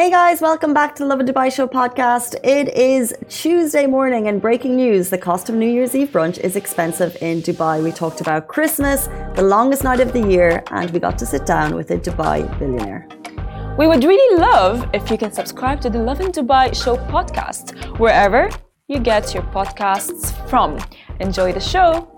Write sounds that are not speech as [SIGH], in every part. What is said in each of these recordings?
Hey guys, welcome back to the Love in Dubai Show podcast. It is Tuesday morning and breaking news the cost of New Year's Eve brunch is expensive in Dubai. We talked about Christmas, the longest night of the year, and we got to sit down with a Dubai billionaire. We would really love if you can subscribe to the Love in Dubai Show podcast, wherever you get your podcasts from. Enjoy the show.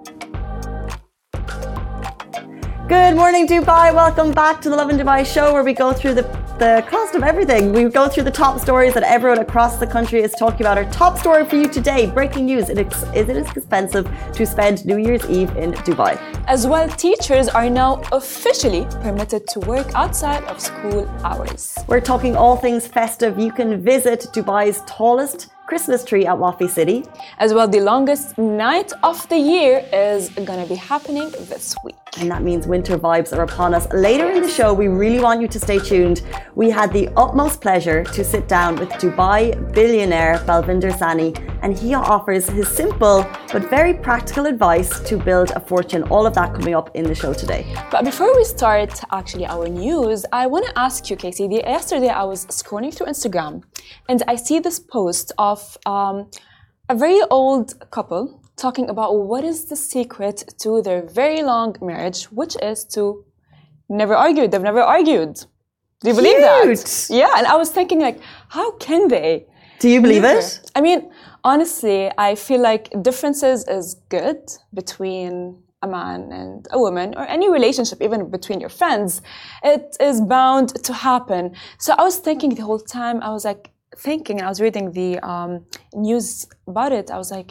Good morning, Dubai. Welcome back to the Love in Dubai show where we go through the, the cost of everything. We go through the top stories that everyone across the country is talking about. Our top story for you today breaking news it is it is expensive to spend New Year's Eve in Dubai. As well, teachers are now officially permitted to work outside of school hours. We're talking all things festive. You can visit Dubai's tallest Christmas tree at Wafi City. As well, the longest night of the year is going to be happening this week. And that means winter vibes are upon us. Later in the show, we really want you to stay tuned. We had the utmost pleasure to sit down with Dubai billionaire Balvinder Sahni, and he offers his simple but very practical advice to build a fortune. All of that coming up in the show today. But before we start actually our news, I want to ask you, Casey. Yesterday, I was scrolling through Instagram and I see this post of um, a very old couple talking about what is the secret to their very long marriage, which is to never argue. They've never argued. Do you believe Cute. that? Yeah, and I was thinking like, how can they? Do you believe Never. it? I mean, honestly, I feel like differences is good between a man and a woman or any relationship, even between your friends. It is bound to happen. So I was thinking the whole time, I was like thinking, I was reading the um, news about it. I was like,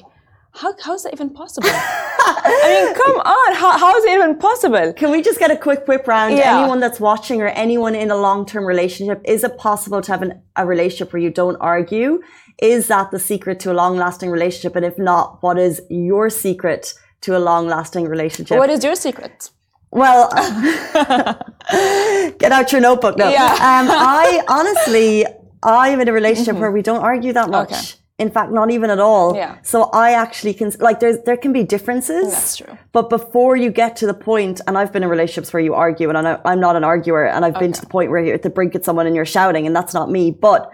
how, how is that even possible? [LAUGHS] I mean, come on, how, how is it even possible? Can we just get a quick whip round? Yeah. Anyone that's watching or anyone in a long term relationship, is it possible to have an, a relationship where you don't argue? Is that the secret to a long lasting relationship? And if not, what is your secret to a long lasting relationship? What is your secret? Well, [LAUGHS] [LAUGHS] get out your notebook now. Yeah. Um, I honestly, I'm in a relationship where we don't argue that much. Mm-hmm. Okay. In fact, not even at all. Yeah. So I actually can like there's there can be differences. That's true. But before you get to the point, and I've been in relationships where you argue, and I'm not an arguer, and I've been to the point where you're at the brink of someone and you're shouting, and that's not me. But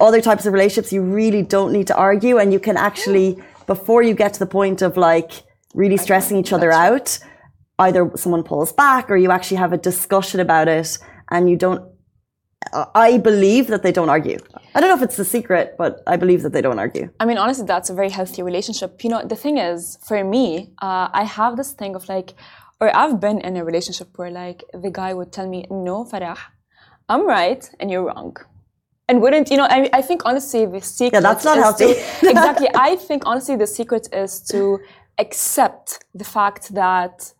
other types of relationships, you really don't need to argue, and you can actually before you get to the point of like really stressing each other out, either someone pulls back or you actually have a discussion about it, and you don't. I believe that they don't argue. I don't know if it's the secret, but I believe that they don't argue. I mean, honestly, that's a very healthy relationship. You know, the thing is, for me, uh, I have this thing of like, or I've been in a relationship where like the guy would tell me, "No, Farah, I'm right and you're wrong," and wouldn't you know? I, I think honestly, the secret. Yeah, that's not healthy. to- exactly. I think honestly, the secret is to accept the fact that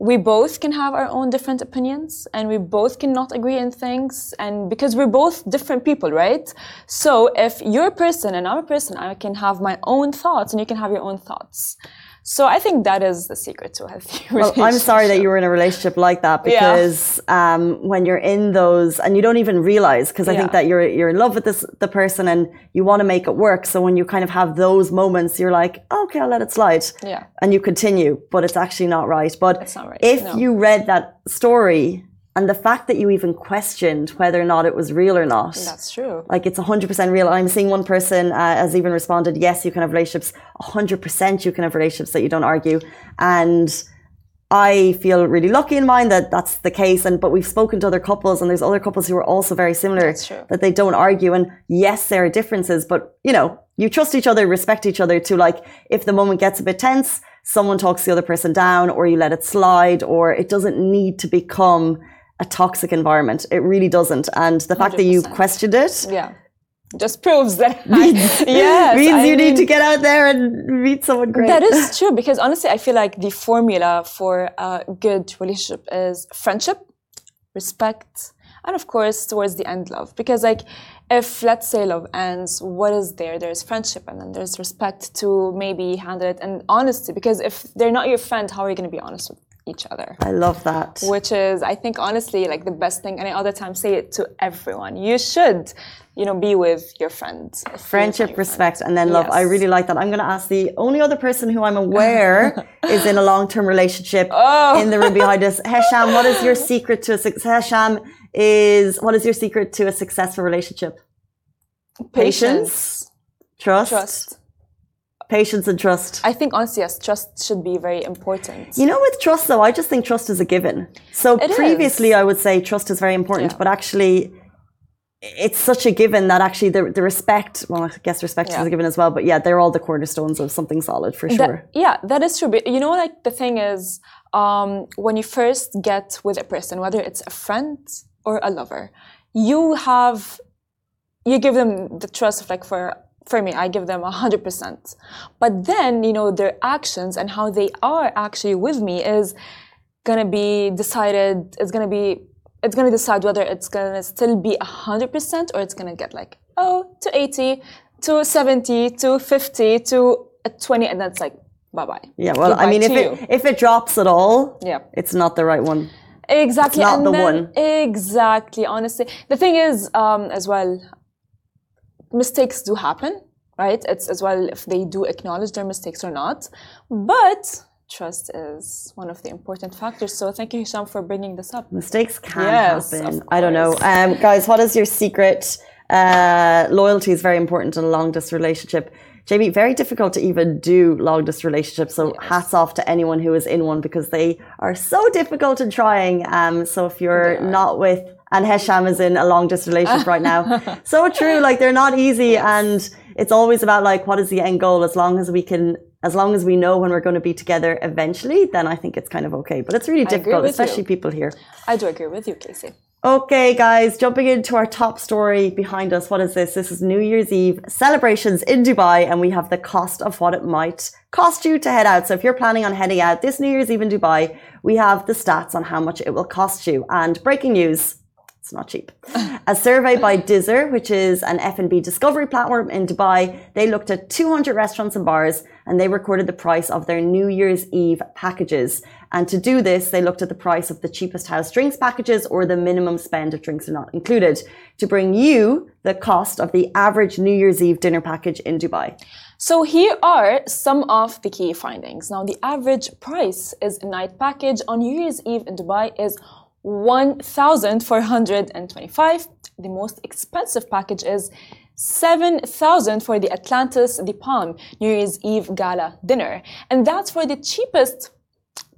we both can have our own different opinions and we both cannot agree in things and because we're both different people right? So if you're a person and i'm a person i can have my own thoughts and you can have your own thoughts so i think that is the secret to a healthy [LAUGHS] Well, I'm sorry that you were in a relationship like that Yeah. because um, when you're in those and you don't even realize because I think that you're you're in love with this the person and you want to make it work. So when you kind of have those moments, you're like, okay, I'll let it slide. Yeah. And you continue, but it's actually not right. But not right, if no. you read that story and the fact that you even questioned whether or not it was real or not, that's true like it's 100% real. I'm seeing one person uh, has even responded, yes, you can have relationships. 100% you can have relationships that you don't argue. And I feel really lucky in mine that that's the case. And but we've spoken to other couples, and there's other couples who are also very similar that they don't argue. And yes, there are differences, but you know, you trust each other, respect each other. To like, if the moment gets a bit tense, someone talks the other person down, or you let it slide, or it doesn't need to become a toxic environment. It really doesn't. And the fact that you questioned it yeah just proves that [LAUGHS] [LAUGHS] yes means I you need mean- to get out there and meet someone great. That is [LAUGHS] true because honestly, I feel like the formula for a good relationship is friendship, respect, and of course, towards the end, love. Because, like, if let's say love ends, what is there? There's friendship and then there's respect to maybe handle it and honesty. Because if they're not your friend, how are you going to be honest with each other? I love that. Which is, I think, honestly, like the best thing. And I all the time say it to everyone. You should, you know, be with your friend. if he's not Friendship, respect, friend. and then love. I really like that. I'm going to ask the only other person who I'm aware [LAUGHS] is in a long term relationship Oh. in the room behind us. [LAUGHS] Hesham, what is your secret to a success? Hesham is what is your secret to a successful relationship? Patience. Trust. Trust. Patience and trust. I think honestly, yes, trust should be very important. You know, with trust though, I just think trust is a given. So It previously, is. I would say trust is very important, Yeah. but actually, it's such a given that actually the, the respect, well, I guess respect Yeah. is a given as well, but yeah, they're all the cornerstones of something solid for sure. That- yeah, that is true. But you know, like the thing is, um, when you first get with a person, whether it's a friend or a lover, you have, you give them the trust of like for for me, I give them a hundred percent. But then you know their actions and how they are actually with me is gonna be decided. It's gonna be. It's gonna decide whether it's gonna still be a hundred percent or it's gonna get like oh to eighty, to seventy, to fifty, to twenty, and that's like bye bye. yeah, well, I mean, if it, if it drops at all, Yeah. it's not the right one. Exactly. not and the then- one. Exactly. Honestly, the thing is, um, as well, mistakes do happen, right? It's as well if they do acknowledge their mistakes or not. But trust is one of the important factors. So thank you, Hisham, for bringing this up. Mistakes can Yes, happen. I don't know. Um, guys, what is your secret? Uh, loyalty is very important in a long distance relationship. Jamie, very difficult to even do long distance relationships. So hats off to anyone who is in one because they are so difficult in trying. Um, so if you're not with, and Hesham is in a long distance relationship right now. [LAUGHS] So true. Like they're not easy. And it's always about like, what is the end goal? As long as we can, as long as we know when we're going to be together eventually, then I think it's kind of okay. But it's really difficult, with you. especially people here. I do agree with you, Casey. Okay, guys, jumping into our top story behind us. What is this? This is New Year's Eve celebrations in Dubai, and we have the cost of what it might cost you to head out. So, if you're planning on heading out this New Year's Eve in Dubai, we have the stats on how much it will cost you. And breaking news. It's not cheap. A survey by Dizzer, which is an F&B discovery platform in Dubai, they looked at 200 restaurants and bars and they recorded the price of their New Year's Eve packages. And to do this, they looked at the price of the cheapest house drinks packages or the minimum spend if drinks are not included to bring you the cost of the average New Year's Eve dinner package in Dubai. So here are some of the key findings. Now, the average price is a night package on New Year's Eve in Dubai is 1,425. The most expensive package is 7,000 for the Atlantis The Palm New Year's Eve gala dinner. And that's for the cheapest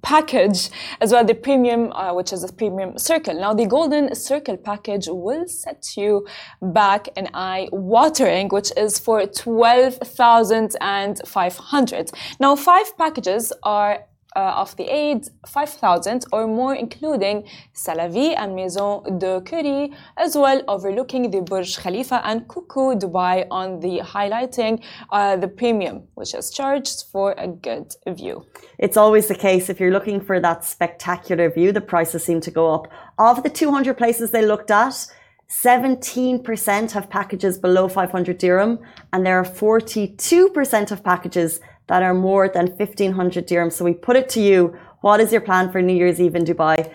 package as well the premium uh, which is a premium circle now the golden circle package will set you back an eye watering which is for 12,500 now five packages are uh, of the aid 5,000 or more, including Salavi and Maison de Curie, as well overlooking the Burj Khalifa and Kuku Dubai on the highlighting uh, the premium, which is charged for a good view. It's always the case if you're looking for that spectacular view, the prices seem to go up. Of the 200 places they looked at, 17% have packages below 500 dirham, and there are 42% of packages that are more than 1500 dirhams. So we put it to you, what is your plan for New Year's Eve in Dubai?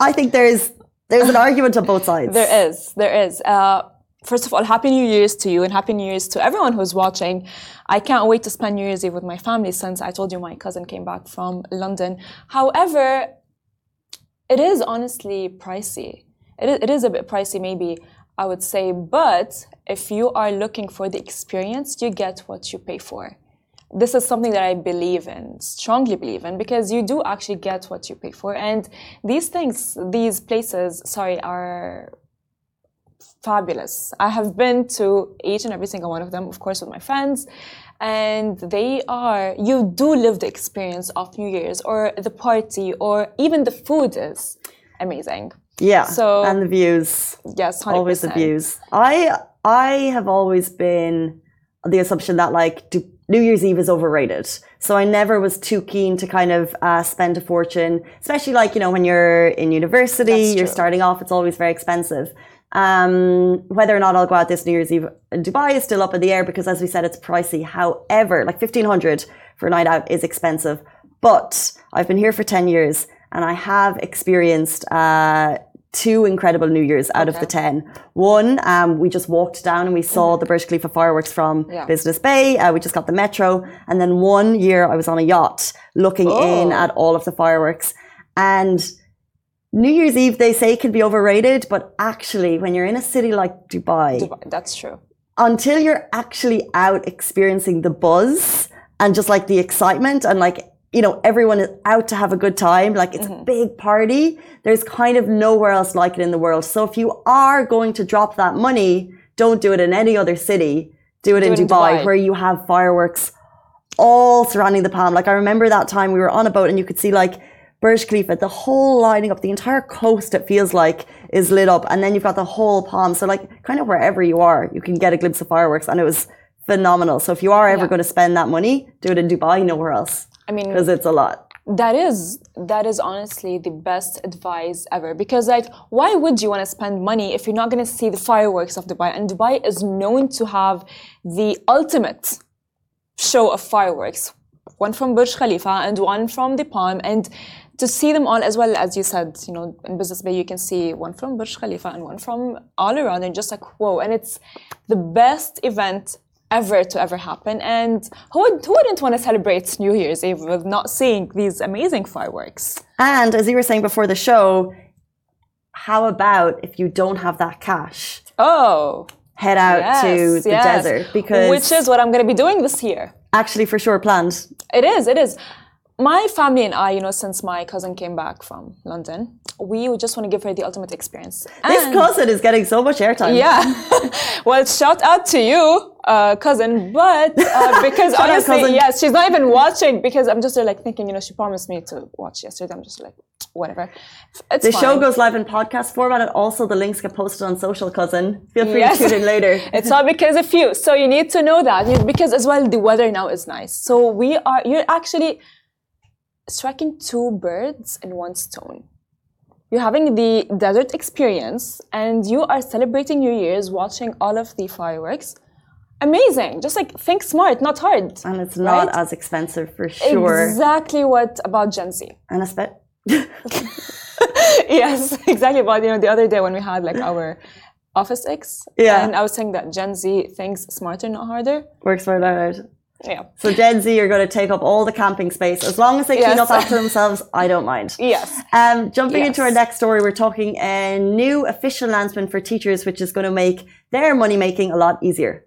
I think there's there's an argument on both sides. There is, there is. Uh, first of all, Happy New Year's to you and Happy New Year's to everyone who's watching. I can't wait to spend New Year's Eve with my family since I told you my cousin came back from London. However, it is honestly pricey. It is, it is a bit pricey, maybe I would say, but if you are looking for the experience, you get what you pay for. This is something that I believe in, strongly believe in, because you do actually get what you pay for. And these things, these places, sorry, are fabulous. I have been to each and every single one of them, of course, with my friends. And they are, you do live the experience of New Year's or the party or even the food is amazing. Yeah. So- and the views. Yes, 100%. Always the views. I I have always been the assumption that like do, New Year's Eve is overrated. So I never was too keen to kind of uh, spend a fortune, especially like you know when you're in university, That's you're true. starting off. It's always very expensive. Um, whether or not I'll go out this New Year's Eve in Dubai is still up in the air because, as we said, it's pricey. However, like fifteen hundred for a night out is expensive. But I've been here for ten years, and I have experienced uh, two incredible New Years out of the ten. One, um, we just walked down and we saw the Burj Khalifa fireworks from Mm-hmm. Yeah. Business Bay. Uh, we just got the metro, and then one year I was on a yacht looking in Oh. at all of the fireworks, and New Year's Eve, they say, can be overrated, but actually, when you're in a city like Dubai, Dubai, that's true. until you're actually out experiencing the buzz and just like the excitement and like, you know, everyone is out to have a good time, like it's a mm-hmm. big party, there's kind of nowhere else like it in the world. So if you are going to drop that money, don't do it in any other city. Do it in it in Dubai, Dubai. where you have fireworks all surrounding the palm. Like I remember that time we were on a boat and you could see like Burj Khalifa, the whole lining up, the entire coast, it feels like, is lit up. And then you've got the whole palm. So, like, kind of wherever you are, you can get a glimpse of fireworks. And it was phenomenal. So, if you are ever Yeah. going to spend that money, do it in Dubai, nowhere else. I mean, Because it's a lot. That is that is honestly the best advice ever. Because like why would you want to spend money if you're not going to see the fireworks of Dubai? And Dubai is known to have the ultimate show of fireworks. One from Burj Khalifa and one from the Palm. And to see them all as well as you said you know in Business Bay you can see one from Burj Khalifa and one from all around and just like whoa. And it's the best event ever to ever happen. And who, would, who wouldn't want to celebrate New Year's Eve with not seeing these amazing fireworks? And as you were saying before the show, how about if you don't have that cash? Oh, Head out yes, to the yes. desert because which is what I'm going to be doing this year. actually for sure planned. It is. It is. My family and I, you know, since my cousin came back from London, we would just want to give her the ultimate experience. This cousin is getting so much airtime. Yeah. [LAUGHS] well, shout out to you, uh, cousin. But uh, because [LAUGHS] Shout out, honestly, yes, she's not even watching because I'm just like thinking, you know, she promised me to watch yesterday. I'm just like, whatever. It's The fine. show goes live in podcast format and also the links get posted on social, cousin. Feel free Yes. to tune in later. [LAUGHS] It's all because of you. So you need to know that because as well the weather now is nice. So we are you're actually striking two birds in one stone. You're having the desert experience and you are celebrating New Year's watching all of the fireworks. Amazing. Just like think smart, not hard. And it's not Right? as expensive for sure. Exactly what about Gen Z. And I spent [LAUGHS] yes, exactly. But you know, the other day when we had like our Office X, Yeah. and I was saying that Gen Z thinks smarter, not harder. works out. Yeah. So Gen Z are going to take up all the camping space. As long as they clean up after themselves, I don't mind. [LAUGHS] Yes. Um, jumping into our next story, we're talking a new official announcement for teachers, which is going to make their money making a lot easier.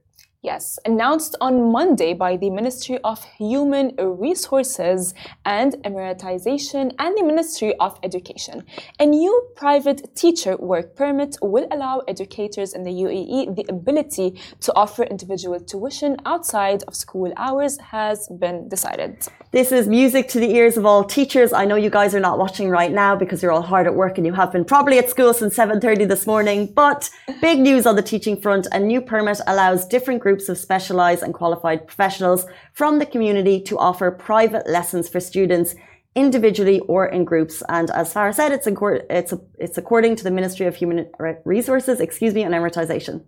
Yes, announced on Monday by the Ministry of Human Resources and Emiratisation and the Ministry of Education. A new private teacher work permit will allow educators in the UAE the ability to offer individual tuition outside of school hours has been decided. This is music to the ears of all teachers. I know you guys are not watching right now because you're all hard at work and you have been probably at school since 7:30 this morning. But big news on the teaching front: a new permit allows different groups of specialized and qualified professionals from the community to offer private lessons for students individually or in groups. And as Farah said, it's, it's, it's according to the Ministry of Human Resources, excuse me, and Emiratisation.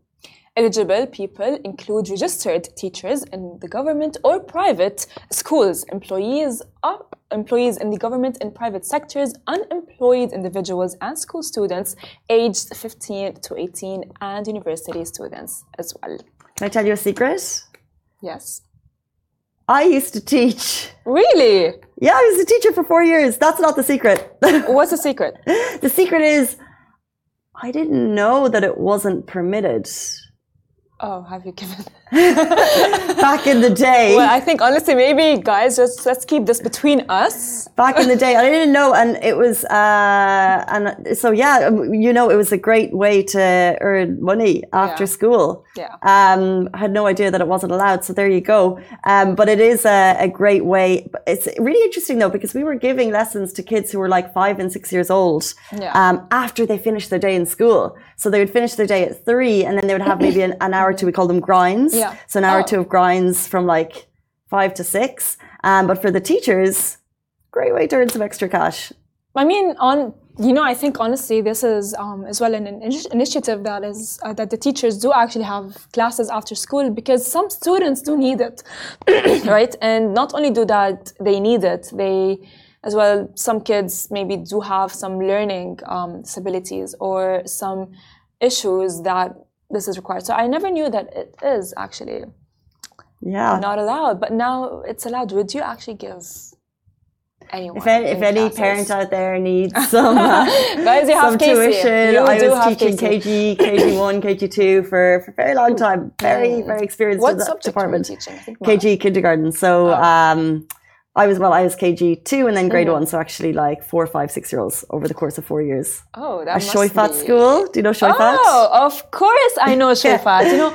Eligible people include registered teachers in the government or private schools, employees employees in the government and private sectors, unemployed individuals and school students aged 15 to 18 and university students as well. Can I tell you a secret? Yes. I used to teach. Really? Yeah, I was a teacher for four years. That's not the secret. [LAUGHS] What's the secret? the secret is I didn't know that it wasn't permitted. Oh, have you given? [LAUGHS] Back in the day. Well, I think honestly, maybe guys, just let's keep this between us. back in the day i didn't know and it was uh and so yeah you know it was a great way to earn money after Yeah. school Yeah. um i had no idea that it wasn't allowed so there you go um but it is a, a great way it's really interesting though because we were giving lessons to kids who were like five and six years old Yeah. um after they finished their day in school so they would finish their day at three and then they would have maybe an, an hour or two we call them grinds Yeah. so an hour or Oh. two of grinds from like five to six um but for the teachers great way to earn some extra cash. I mean, on you know, I think honestly, this is um, as well an, an initiative that is uh, that the teachers do actually have classes after school because some students do need it, [COUGHS] right? And not only do that they need it, they as well some kids maybe do have some learning um, disabilities or some issues that this is required. So I never knew that it is actually Yeah. not allowed, but now it's allowed. Would you actually give? anyone. If any, if any parent out there needs [LAUGHS] some, uh, Guys, some tuition, You I was teaching. KG, KG1, KG2 for, for a very long time. Very, very experienced What in that were you department. teaching? KG kindergarten. So um, I was well, I was KG two and then grade Mm-hmm. one. So actually, like four, five, six year olds over the course of four years. Oh, that A must Choueifat be... school. Do you know Choueifat? Oh, of course I know Choueifat. [LAUGHS] you know,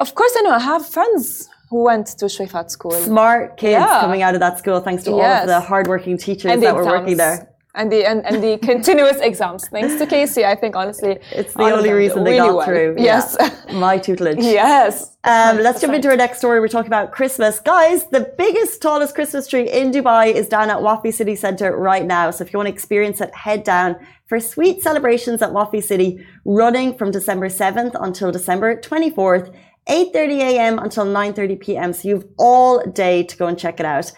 of course I know. I have friends who went to Choueifat school. Smart kids Yeah. coming out of that school, thanks to all of the hardworking teachers and that were working there. And the and, and the [LAUGHS] continuous exams. Thanks to Casey, I think honestly, It's the only reason they really got well. through. Yes. Yeah. [LAUGHS] My tutelage. yes. Um, let's jump into our next story. We're talking about Christmas. Guys, the biggest, tallest Christmas tree in Dubai is down at Wafi City Centre right now. So if you want to experience it, head down for sweet celebrations at Wafi City running from December 7th until December 24th, 8.30 a.m. until 9.30 p.m. So you've all day to go and check it out.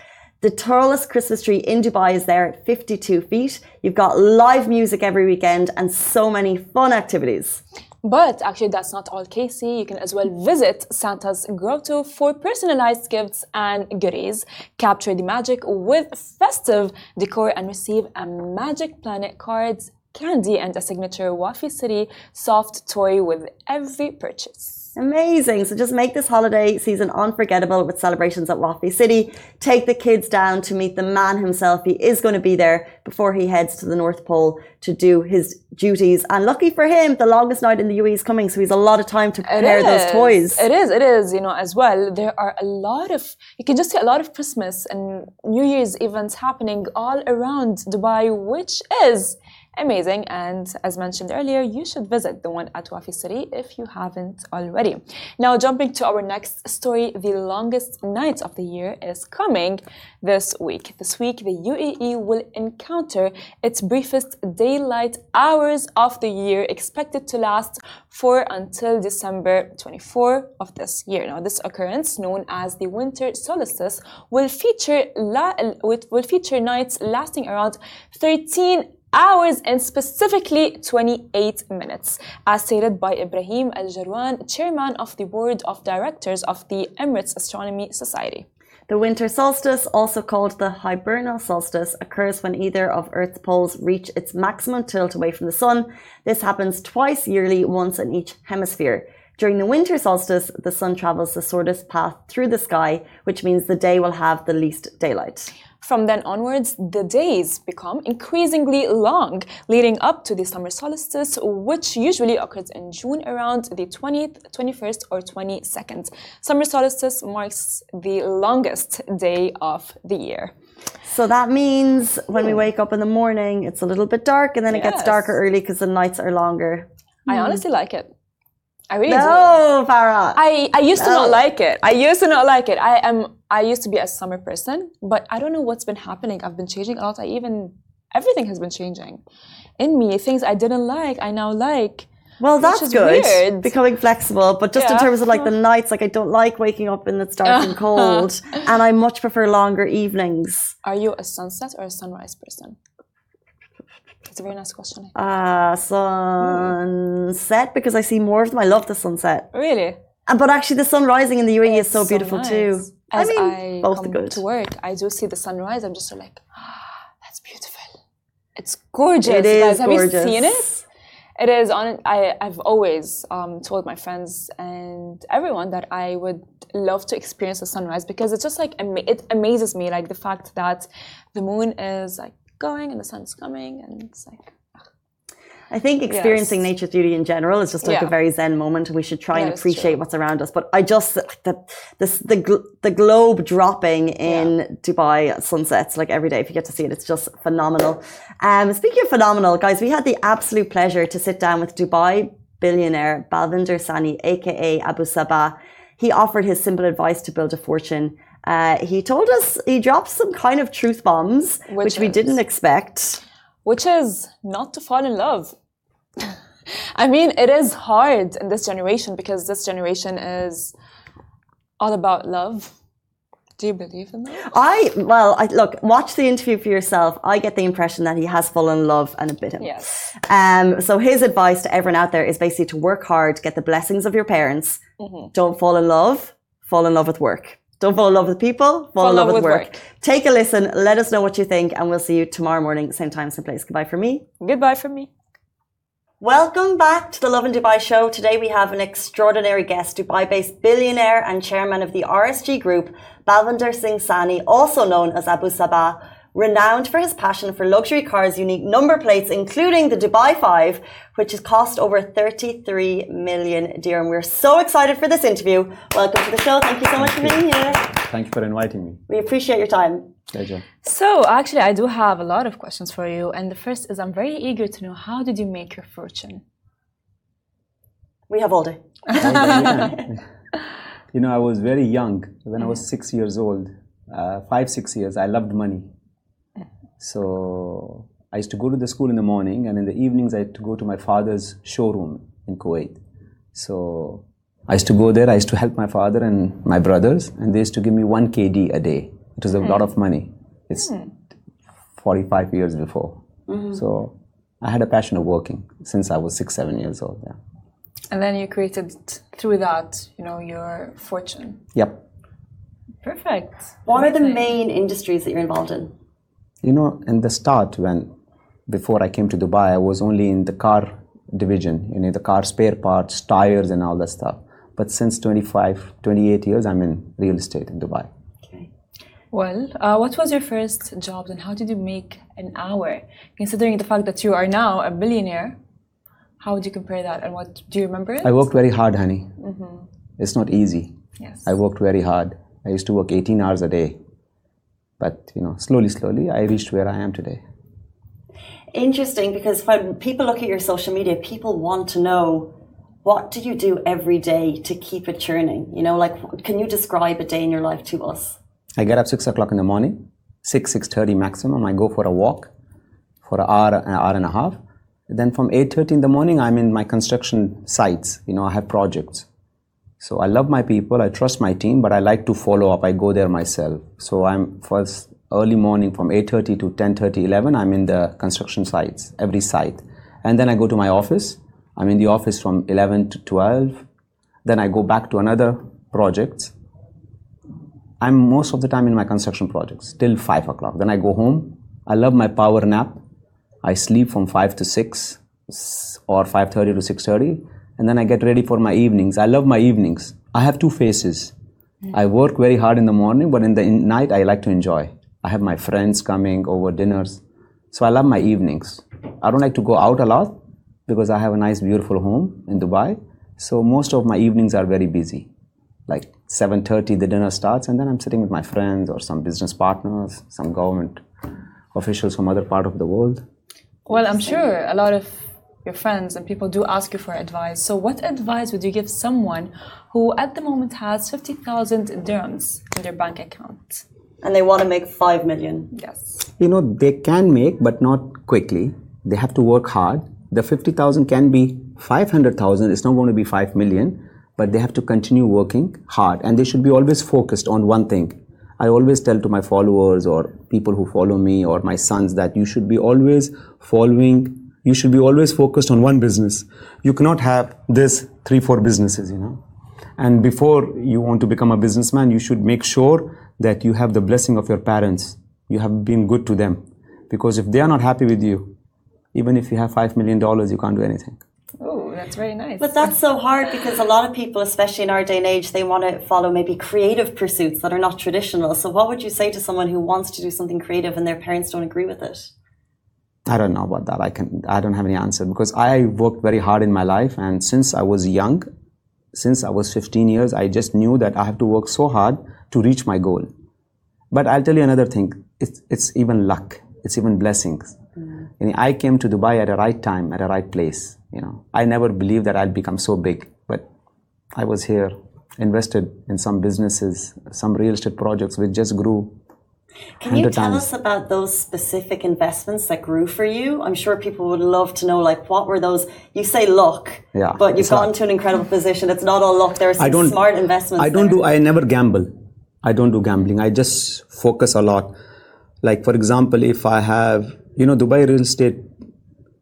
The tallest Christmas tree in Dubai is there at 52 feet. You've got live music every weekend and so many fun activities. But actually, that's not all, Casey. You can as well visit Santa's grotto for personalized gifts and goodies, capture the magic with festive decor, and receive a Magic Planet cards, candy, and a signature Wafi City soft toy with every purchase. Amazing. So just make this holiday season unforgettable with celebrations at Wafi City. Take the kids down to meet the man himself. He is going to be there before he heads to the North Pole to do his duties. And lucky for him, the longest night in the UAE is coming. So he's a lot of time to prepare those toys. It is, it is, you know, as well. There are a lot of, you can just see a lot of Christmas and New Year's events happening all around Dubai, which is amazing. And as mentioned earlier, you should visit the one at Wafi City if you haven't already. Now, jumping to our next story, the longest night of the year is coming this week. This week, the UAE will encounter its briefest daylight hours of the year, expected to last for until December 24 of this year. Now, this occurrence, known as the winter solstice, will feature will feature nights lasting around 13 hours and specifically 28 minutes, as stated by Ibrahim Al Jarwan, chairman of the board of directors of the Emirates Astronomy Society. The winter solstice, also called the hibernal solstice, occurs when either of Earth's poles reach its maximum tilt away from the sun. This happens twice yearly, once in each hemisphere. During the winter solstice, the sun travels the shortest path through the sky, which means the day will have the least daylight. From then onwards, the days become increasingly long, leading up to the summer solstice, which usually occurs in June around the 20th, 21st, or 22nd. Summer solstice marks the longest day of the year. So that means when we wake up in the morning, it's a little bit dark, and then it gets darker early because the nights are longer. I honestly like it. I really do. No, Farah. I, I used to not like it. I used to not like it. I am I used to be a summer person, but I don't know what's been happening. I've been changing a lot. I even everything has been changing in me. Things I didn't like, I now like. Well, that's good. weird. Becoming flexible, but just in terms of like the nights, like I don't like waking up and it's dark and [LAUGHS] cold, and I much prefer longer evenings. Are you a sunset or a sunrise person? It's a very nice question. Uh, sunset because I see more of them. I love the sunset, Really? Uh, but actually, the sun rising in the UAE is so It's beautiful nice. too. As I mean, I both come good. to work, I do see the sunrise. I'm just like, ah, that's beautiful. It's gorgeous. It is guys. Have gorgeous. you seen it? It is on. I I've always um, told my friends and everyone that I would love to experience the sunrise because it's just like it amazes me, like the fact that the moon is like going and the sun's coming, and it's like I think experiencing Yes. nature's beauty in general is just like Yeah. a very zen moment, and we should try and appreciate what's around us. But I just the the the, gl- the globe dropping in Dubai at sunsets like every day. If you get to see it, it's just phenomenal. Um, speaking of phenomenal, guys, we had the absolute pleasure to sit down with Dubai billionaire Balvinder Sahni, aka Abu Sabah. He offered his simple advice to build a fortune. Uh, he told us he dropped some kind of truth bombs, which, Which we is? didn't expect. which is not to fall in love. [LAUGHS] I mean, it is hard in this generation because this generation is all about love. Do you believe in that? I well, I look, watch the interview for yourself. I get the impression that he has fallen in love and a bit him. Yes. Um, so his advice to everyone out there is basically to work hard, get the blessings of your parents. Mm-hmm. Don't fall in love. Fall in love with work. Don't fall in love with people, fall, in love, with, work. Take a listen, let us know what you think, and we'll see you tomorrow morning, same time, same place. Goodbye from me. Goodbye from me. Welcome back to the Love in Dubai show. Today we have an extraordinary guest, Dubai based billionaire and chairman of the RSG Group, Balvinder Singh Sahni, also known as Abu Sabah renowned for his passion for luxury cars' unique number plates, including the Dubai 5, which has cost over 33 million dirham. We're so excited for this interview. Welcome to the show. Thank you so much for being here. Thank you for inviting me. We appreciate your time. Pleasure. So, actually, I do have a lot of questions for you. And the first is I'm very eager to know how did you make your fortune? We have all [LAUGHS] day. you know, I was very young when I was six years old, uh, five, six years. I loved money. So I used to go to the school in the morning, and in the evenings I had to go to my father's showroom in Kuwait. So I used to go there. I used to help my father and my brothers, and they used to give me one KD a day. It was a mm. lot of money. It's mm. 45 years before. Mm-hmm. So I had a passion of working since I was six, seven years old. Yeah. And then you created through that, you know, your fortune. Yep. Perfect. What are the main industries that you're involved in? You know, in the start, when before I came to Dubai, I was only in the car division, you know, the car spare parts, tires, and all that stuff. But since 25, 28 years, I'm in real estate in Dubai. Okay. Well, uh, what was your first job and how did you make an hour? Considering the fact that you are now a billionaire, how would you compare that and what do you remember it? I worked very hard, honey. Mm-hmm. It's not easy. Yes. I worked very hard. I used to work 18 hours a day. But you know, slowly, slowly, I reached where I am today. Interesting, because when people look at your social media, people want to know what do you do every day to keep it churning. You know, like can you describe a day in your life to us? I get up six o'clock in the morning, six six thirty maximum. I go for a walk for an hour, an hour and a half. Then from eight thirty in the morning, I'm in my construction sites. You know, I have projects. So I love my people, I trust my team, but I like to follow up. I go there myself. So I'm first early morning from 8:30 to 10:30, 11. I'm in the construction sites, every site, and then I go to my office. I'm in the office from 11 to 12. Then I go back to another project. I'm most of the time in my construction projects till five o'clock. Then I go home. I love my power nap. I sleep from five to six or 5:30 to 6:30 and then I get ready for my evenings. I love my evenings. I have two faces. Mm. I work very hard in the morning, but in the in night I like to enjoy. I have my friends coming over dinners. So I love my evenings. I don't like to go out a lot because I have a nice beautiful home in Dubai. So most of my evenings are very busy. Like 7:30 the dinner starts and then I'm sitting with my friends or some business partners, some government officials from other part of the world. Well, I'm sure a lot of your friends and people do ask you for advice. So, what advice would you give someone who at the moment has 50,000 dirhams in their bank account? And they want to make 5 million. Yes. You know, they can make, but not quickly. They have to work hard. The 50,000 can be 500,000, it's not going to be 5 million, but they have to continue working hard and they should be always focused on one thing. I always tell to my followers or people who follow me or my sons that you should be always following you should be always focused on one business. You cannot have this three, four businesses, you know. And before you want to become a businessman, you should make sure that you have the blessing of your parents. You have been good to them. Because if they are not happy with you, even if you have $5 million, you can't do anything. Oh, that's very nice. But that's so hard because a lot of people, especially in our day and age, they want to follow maybe creative pursuits that are not traditional. So, what would you say to someone who wants to do something creative and their parents don't agree with it? I don't know about that. I can I don't have any answer because I worked very hard in my life and since I was young, since I was 15 years, I just knew that I have to work so hard to reach my goal. But I'll tell you another thing. It's it's even luck. It's even blessings. Mm. I came to Dubai at the right time, at the right place. You know, I never believed that I'd become so big, but I was here, invested in some businesses, some real estate projects which just grew can you tell times. us about those specific investments that grew for you? I'm sure people would love to know, like, what were those? You say luck, yeah, but you've gotten to an incredible position. It's not all luck. There are some smart investments. I don't there. do. I never gamble. I don't do gambling. I just focus a lot. Like, for example, if I have, you know, Dubai real estate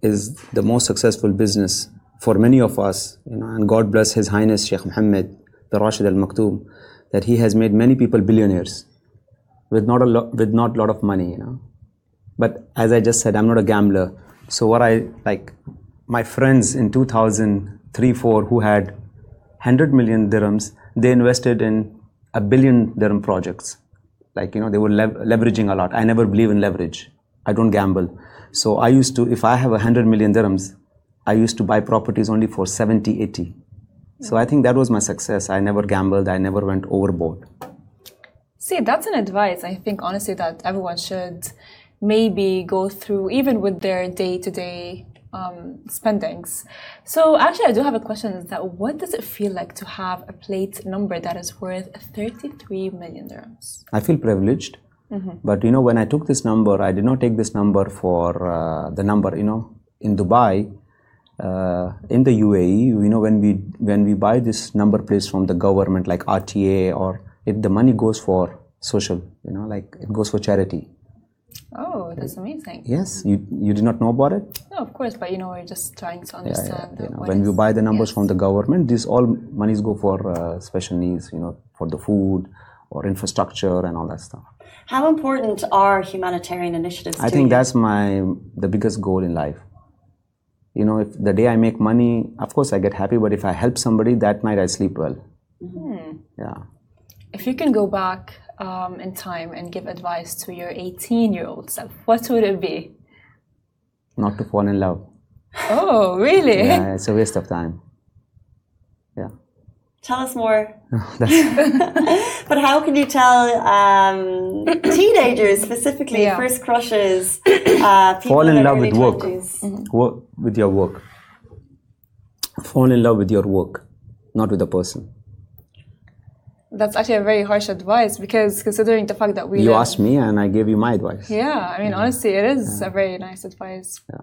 is the most successful business for many of us, you know, and God bless His Highness Sheikh Mohammed, the Rashid Al Maktoum that he has made many people billionaires with not a lot with not lot of money, you know. But as I just said, I'm not a gambler. So what I like, my friends in 2003, four who had 100 million dirhams, they invested in a billion dirham projects. Like you know, they were lev- leveraging a lot. I never believe in leverage. I don't gamble. So I used to, if I have 100 million dirhams, I used to buy properties only for 70, 80. So I think that was my success. I never gambled. I never went overboard. See, that's an advice I think honestly that everyone should maybe go through, even with their day to day spendings. So, actually, I do have a question is that what does it feel like to have a plate number that is worth 33 million dirhams? I feel privileged. But you know, when I took this number, I did not take this number for uh, the number. You know, in Dubai, uh, in the UAE, you know, when we when we buy this number plates from the government, like RTA, or if the money goes for social, you know, like it goes for charity. Oh, that's amazing. Yes, you you did not know about it. No, of course, but you know, we're just trying to Yeah, understand. yeah, you know, when is- you buy the numbers yes. from the government, these all monies go for uh, special needs. You know, for the food or infrastructure and all that stuff. How important are humanitarian initiatives? I to think you? that's my the biggest goal in life. You know, if the day I make money, of course I get happy, but if I help somebody, that night I sleep well. Yeah. If you can go back um, in time and give advice to your 18 year old self, what would it be? Not to fall in love. Oh, really? Yeah, it's a waste of time. Yeah. Tell us more. [LAUGHS] [LAUGHS] but how can you tell um, teenagers specifically, Yeah. first crushes, uh, [COUGHS] people Fall in in love early with work. 20s? Work with your work. Fall in love with your work, not with the person. That's actually a very harsh advice because considering the fact that we You live- asked me and I gave you my advice. Yeah, I mean, honestly, it is a very nice advice. Yeah.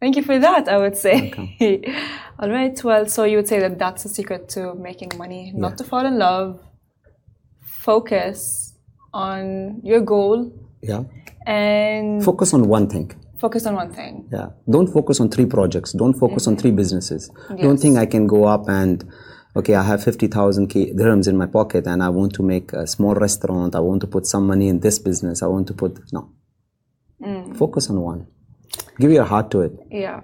Thank you for that, I would say. [LAUGHS] All right, well, so you would say that that's the secret to making money, not to fall in love, focus on your goal, Yeah. and Focus on one thing. focus on one thing. Yeah. Don't focus on three projects. Don't focus on three businesses. Don't think I can go up and, okay, I have 50,000 K- dirhams in my pocket and I want to make a small restaurant. I want to put some money in this business. I want to put, no. Mm. Focus on one. Give your heart to it. Yeah.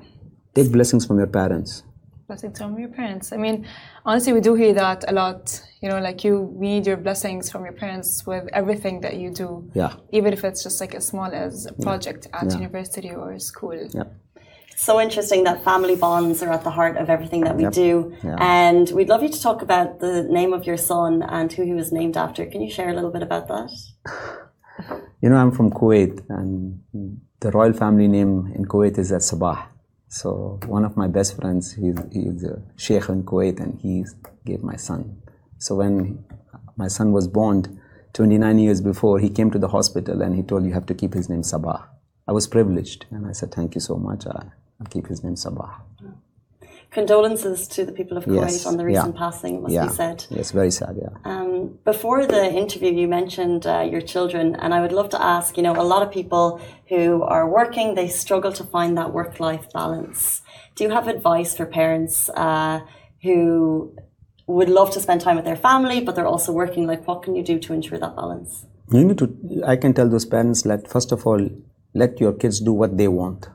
Take blessings from your parents. Blessings from your parents. I mean, honestly, we do hear that a lot. You know, like you need your blessings from your parents with everything that you do. Yeah. Even if it's just like as small as a project at Yeah. university or school. Yeah. So interesting that family bonds are at the heart of everything that we do. Yeah. And we'd love you to talk about the name of your son and who he was named after. Can you share a little bit about that? [SIGHS] You know, I'm from Kuwait, and the royal family name in Kuwait is at Sabah. So one of my best friends, he's, he's a sheikh in Kuwait, and he gave my son. So when my son was born, 29 years before, he came to the hospital and he told, you have to keep his name Sabah. I was privileged, and I said, thank you so much. I, I'll keep his name Sabah. Condolences to the people of Kuwait Yes, on the yeah. recent passing, it must yeah. be said. Yes, very sad, yeah. Um, before the interview, you mentioned uh, your children, and I would love to ask. You know, a lot of people who are working, they struggle to find that work-life balance. Do you have advice for parents uh, who would love to spend time with their family, but they're also working? Like, what can you do to ensure that balance? You need to, I can tell those parents, let, first of all, let your kids do what they want.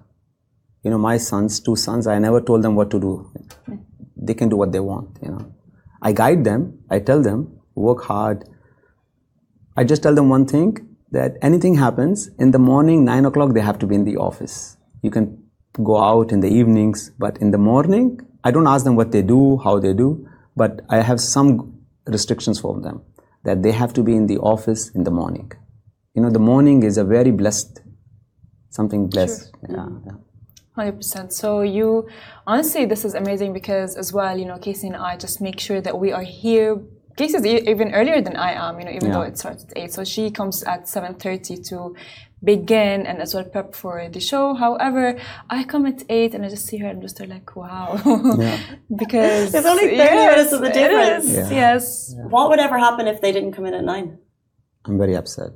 You know, my sons, two sons, I never told them what to do. They can do what they want, you know. I guide them, I tell them, work hard. I just tell them one thing that anything happens, in the morning, nine o'clock, they have to be in the office. You can go out in the evenings, but in the morning, I don't ask them what they do, how they do, but I have some restrictions for them that they have to be in the office in the morning. You know, the morning is a very blessed, something blessed. Yeah, yeah. Hundred percent. So you, honestly, this is amazing because as well, you know, Casey and I just make sure that we are here. Casey's e- even earlier than I am, you know, even though it starts at eight. So she comes at seven thirty to begin and as well prep for the show. However, I come at eight and I just see her and I'm just like, wow, [LAUGHS] because There's only 30 yes, minutes of the it difference. Yeah. Yes. What would ever happen if they didn't come in at nine? I'm very upset.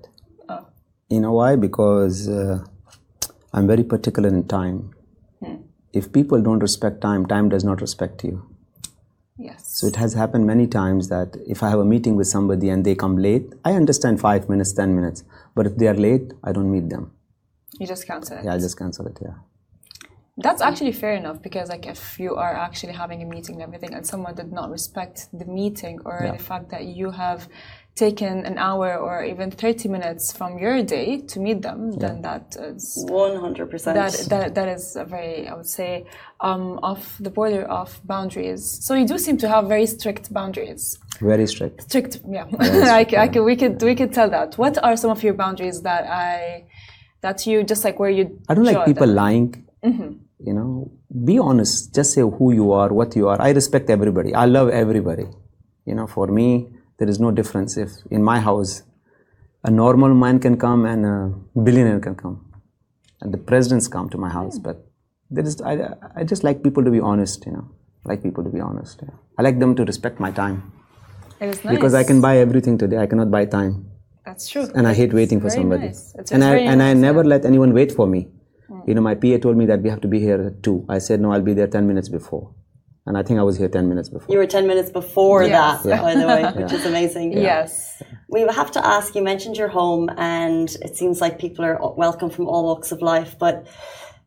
Oh. You know why? Because uh, I'm very particular in time. Hmm. If people don't respect time, time does not respect you. Yes. So it has happened many times that if I have a meeting with somebody and they come late, I understand five minutes, ten minutes. But if they are late, I don't meet them. you just cancel it. Yeah, I just cancel it. Yeah. That's actually fair enough because, like, if you are actually having a meeting and everything, and someone did not respect the meeting or Yeah. the fact that you have taken an hour or even 30 minutes from your day to meet them, then that is. One hundred percent. That, that, that is a very, I would say, um, off the border of boundaries. So you do seem to have very strict boundaries. Very strict. Strict, yeah. [LAUGHS] I, c- I c- we could we could tell that. What are some of your boundaries that I that you just like where you? I don't like people them? lying. Mm-hmm. You know, be honest. Just say who you are, what you are. I respect everybody. I love everybody. You know, for me, there is no difference. If in my house, a normal man can come and a billionaire can come, and the presidents come to my house. But there is, I, I just like people to be honest. You know, I like people to be honest. Yeah. I like them to respect my time It is nice. because I can buy everything today. I cannot buy time That's true. and I hate waiting for somebody. nice. And I and I never yeah. let anyone wait for me. Hmm. You know, my PA told me that we have to be here at two. I said no, I'll be there ten minutes before, and I think I was here ten minutes before. You were ten minutes before Yes. that, by the way, which is amazing. Yes. We have to ask. You mentioned your home, and it seems like people are welcome from all walks of life. But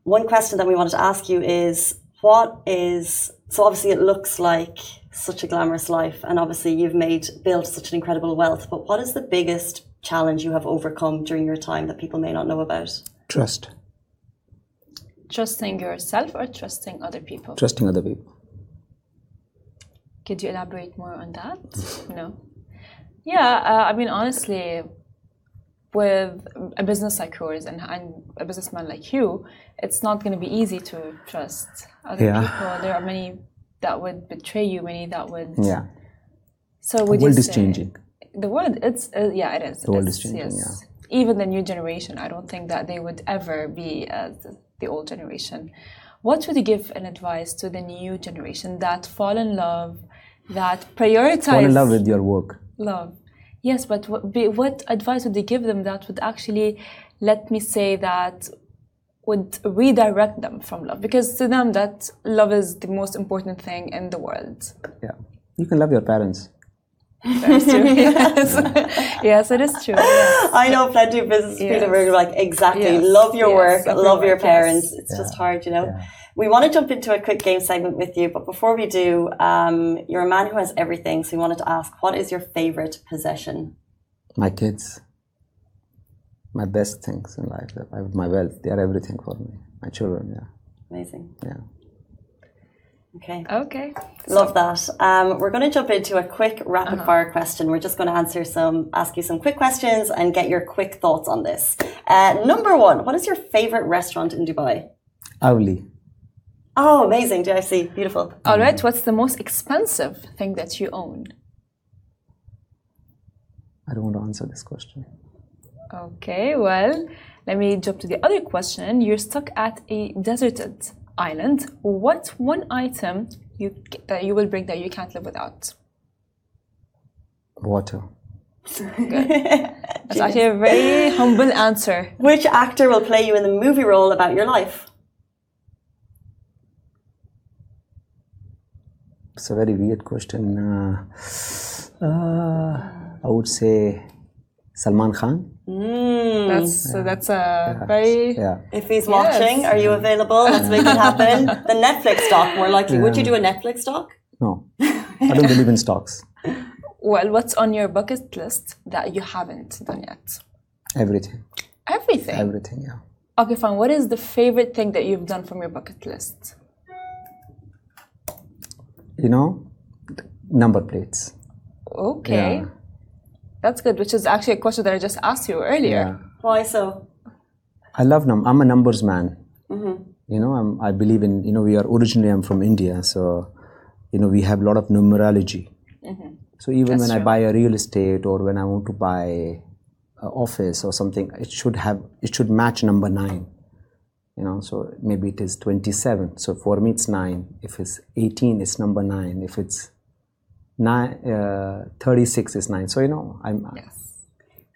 one question that we wanted to ask you is, what is so? Obviously, it looks like such a glamorous life, and obviously, you've made built such an incredible wealth. But what is the biggest challenge you have overcome during your time that people may not know about? Trust, Trusting yourself or trusting other people? trusting other people. Could you elaborate more on that? no. Yeah, uh, I mean, honestly, with a business like yours and, and a businessman like you, it's not going to be easy to trust other Yeah. people. There are many that would betray you, many that would. Yeah, So would the world you is changing. The world, it's uh, yeah, it is. The world It's- is changing, Yes. Even the new generation, I don't think that they would ever be as the old generation. What would you give an advice to the new generation that fall in love, that prioritize Fall in love with your work. love? Yes, but what, be, what advice would you give them that would actually, let me say that, would redirect them from love? Because to them, that love is the most important thing in the world. Yeah, you can love your parents. That's true. [LAUGHS] yes. yes, it is true. Yes. I know plenty of business people who are like, exactly, Yes, love your yes, work, love your love your work, yes. parents. It's just hard, you know. We want to jump into a quick game segment with you, but before we do, um, you're a man who has everything. So we wanted to ask, what is your favorite possession? My kids, my best things in life. My wealth. They are everything for me. My children. Yeah, Amazing. yeah. Okay. Okay. Love that. Um, we're going to jump into a quick rapid Uh-huh. fire question. We're just going to answer some, ask you some quick questions and get your quick thoughts on this. Uh, number one, what is your favorite restaurant in Dubai? Avli. Oh, amazing. Do I see? Beautiful. All right. What's the most expensive thing that you own? I don't want to answer this question. Okay. Well, let me jump to the other question. You're stuck at a deserted island. What one item you that you will bring that you can't live without? Water. Good. [LAUGHS] That's actually a very humble answer. Which actor will play you in the movie role about your life? It's a very weird question. Uh, uh, I would say Salman Khan. Mm. That's that's a very Yeah. If he's watching, are you available? Let's make it happen. [LAUGHS] The Netflix stock, more likely. Would you do a Netflix stock? No, [LAUGHS] I don't believe in stocks. well. What's on your bucket list that you haven't done yet? Everything. Everything. Everything. Yeah. Okay, fine. What is the favorite thing that you've done from your bucket list? You know, number plates. Okay. Yeah. That's good, which is actually a question that I just asked you earlier. Yeah. Why so? I love num. I'm a numbers man. Mm-hmm. You know, I'm, I believe in. You know, we are originally. I'm from India, so you know we have a lot of numerology. Mm-hmm. So even when I buy a real estate or when I want to buy an office or something, it should have it should match number nine. You know, so maybe it is 27. So for me, it's nine. If it's 18, it's number nine. If it's nine, uh, 36 is nine. So you know, I'm. Yes.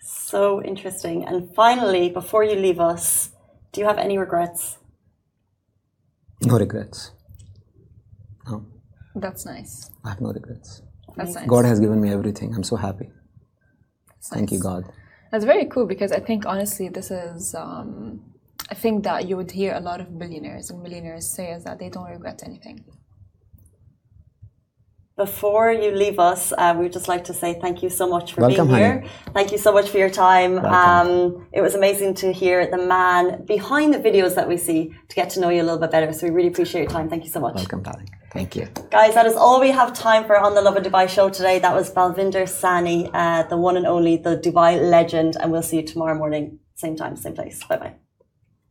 So interesting. And finally, before you leave us, do you have any regrets? No regrets. No. That's nice. I have no regrets. That's nice. God has given me everything. I'm so happy. Thank you. God. That's very cool because I think honestly, this is um, a thing that you would hear a lot of billionaires and millionaires say is that they don't regret anything. Before you leave us, uh, we would just like to say thank you so much for Welcome, being here. honey. Thank you so much for your time. Um, it was amazing to hear the man behind the videos that we see to get to know you a little bit better. So we really appreciate your time. Thank you so much. Welcome, darling. Thank you. Guys, that is all we have time for on the Lovin Dubai show today. That was Balvinder Sahni, uh, the one and only, the Dubai legend. And we'll see you tomorrow morning, same time, same place. Bye bye.